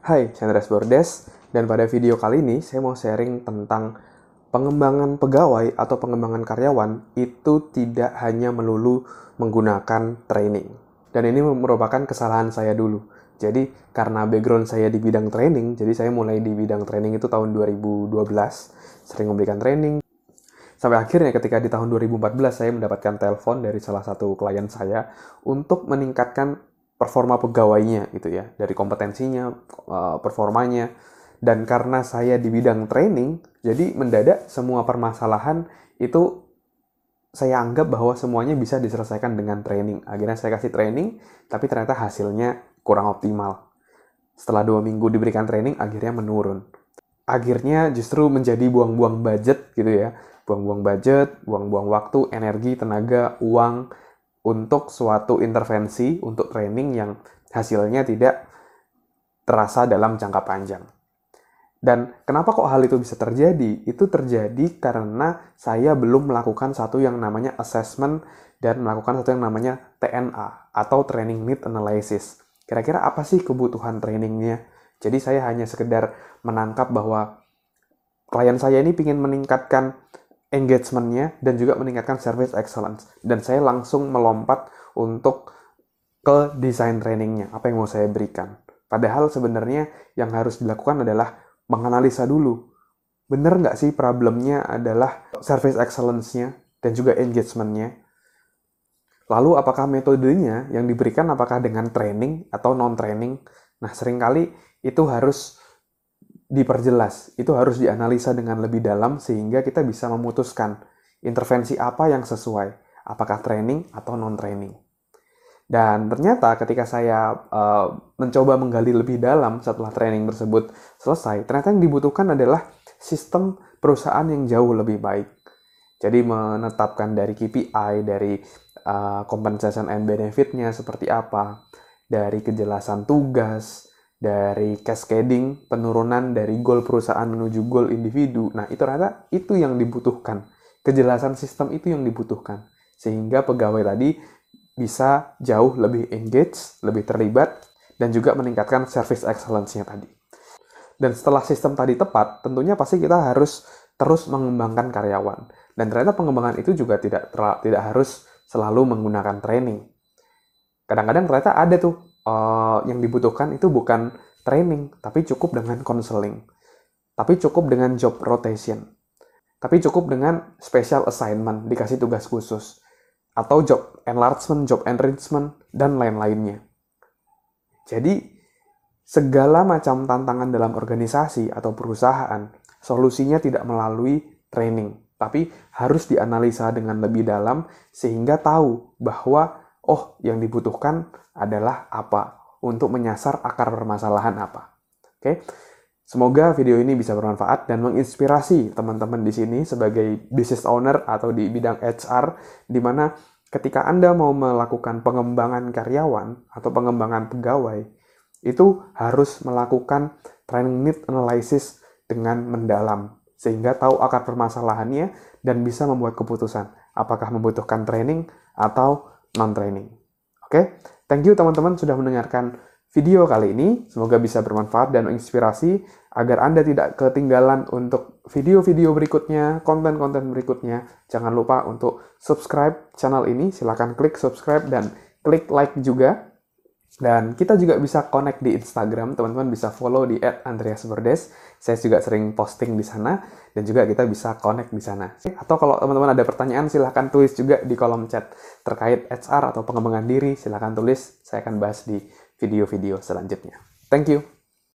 Hai, Andreas Bordes, dan pada video kali ini saya mau sharing tentang pengembangan pegawai atau pengembangan karyawan itu tidak hanya melulu menggunakan training. Dan ini merupakan kesalahan saya dulu. Jadi, karena background saya di bidang training, jadi saya mulai di bidang training itu tahun 2012, sering memberikan training. Sampai akhirnya ketika di tahun 2014 saya mendapatkan telepon dari salah satu klien saya untuk meningkatkan performa pegawainya gitu ya, dari kompetensinya, eh, performanya. Dan karena saya di bidang training, jadi mendadak semua permasalahan itu saya anggap bahwa semuanya bisa diselesaikan dengan training. Akhirnya saya kasih training, tapi ternyata hasilnya kurang optimal. Setelah dua minggu diberikan training, akhirnya menurun. Akhirnya justru menjadi buang-buang budget gitu ya. Buang-buang budget, buang-buang waktu, energi, tenaga, uang, untuk suatu intervensi, untuk training yang hasilnya tidak terasa dalam jangka panjang. Dan kenapa kok hal itu bisa terjadi? Itu terjadi karena saya belum melakukan satu yang namanya assessment dan melakukan satu yang namanya TNA atau Training Need Analysis. Kira-kira apa sih kebutuhan trainingnya? Jadi saya hanya sekedar menangkap bahwa klien saya ini ingin meningkatkan engagementnya dan juga meningkatkan service excellence. Dan saya langsung melompat untuk ke desain trainingnya, apa yang mau saya berikan. Padahal sebenarnya yang harus dilakukan adalah menganalisa dulu. Bener nggak sih problemnya adalah service excellence-nya dan juga engagement-nya? Lalu apakah metodenya yang diberikan apakah dengan training atau non-training? Nah, sering kali itu harus diperjelas, itu harus dianalisa dengan lebih dalam sehingga kita bisa memutuskan intervensi apa yang sesuai, apakah training atau non-training. Dan ternyata ketika saya uh, mencoba menggali lebih dalam setelah training tersebut selesai, ternyata yang dibutuhkan adalah sistem perusahaan yang jauh lebih baik. Jadi menetapkan dari KPI, dari uh, compensation and benefit-nya seperti apa, dari kejelasan tugas, dari cascading, penurunan dari goal perusahaan menuju goal individu. Nah, itu ternyata itu yang dibutuhkan. Kejelasan sistem itu yang dibutuhkan. Sehingga pegawai tadi bisa jauh lebih engage, lebih terlibat, dan juga meningkatkan service excellence-nya tadi. Dan setelah sistem tadi tepat, tentunya pasti kita harus terus mengembangkan karyawan. Dan ternyata pengembangan itu juga tidak tidak harus selalu menggunakan training. Kadang-kadang ternyata ada tuh uh, yang dibutuhkan itu bukan training, tapi cukup dengan counseling. Tapi cukup dengan job rotation. Tapi cukup dengan special assignment, dikasih tugas khusus. Atau job enlargement, job enrichment, dan lain-lainnya. Jadi, segala macam tantangan dalam organisasi atau perusahaan, solusinya tidak melalui training, tapi harus dianalisa dengan lebih dalam sehingga tahu bahwa oh yang dibutuhkan adalah apa untuk menyasar akar permasalahan apa. Oke. Semoga video ini bisa bermanfaat dan menginspirasi teman-teman di sini sebagai business owner atau di bidang HR di mana ketika Anda mau melakukan pengembangan karyawan atau pengembangan pegawai itu harus melakukan training need analysis dengan mendalam sehingga tahu akar permasalahannya dan bisa membuat keputusan apakah membutuhkan training atau non-training. Oke, thank you teman-teman sudah mendengarkan video kali ini. Semoga bisa bermanfaat dan menginspirasi agar Anda tidak ketinggalan untuk video-video berikutnya, konten-konten berikutnya. Jangan lupa untuk subscribe channel ini. Silahkan klik subscribe dan klik like juga dan kita juga bisa connect di Instagram, teman-teman bisa follow di @andreasberdes. Saya juga sering posting di sana dan juga kita bisa connect di sana. Atau kalau teman-teman ada pertanyaan silahkan tulis juga di kolom chat terkait HR atau pengembangan diri, silahkan tulis. Saya akan bahas di video-video selanjutnya. Thank you.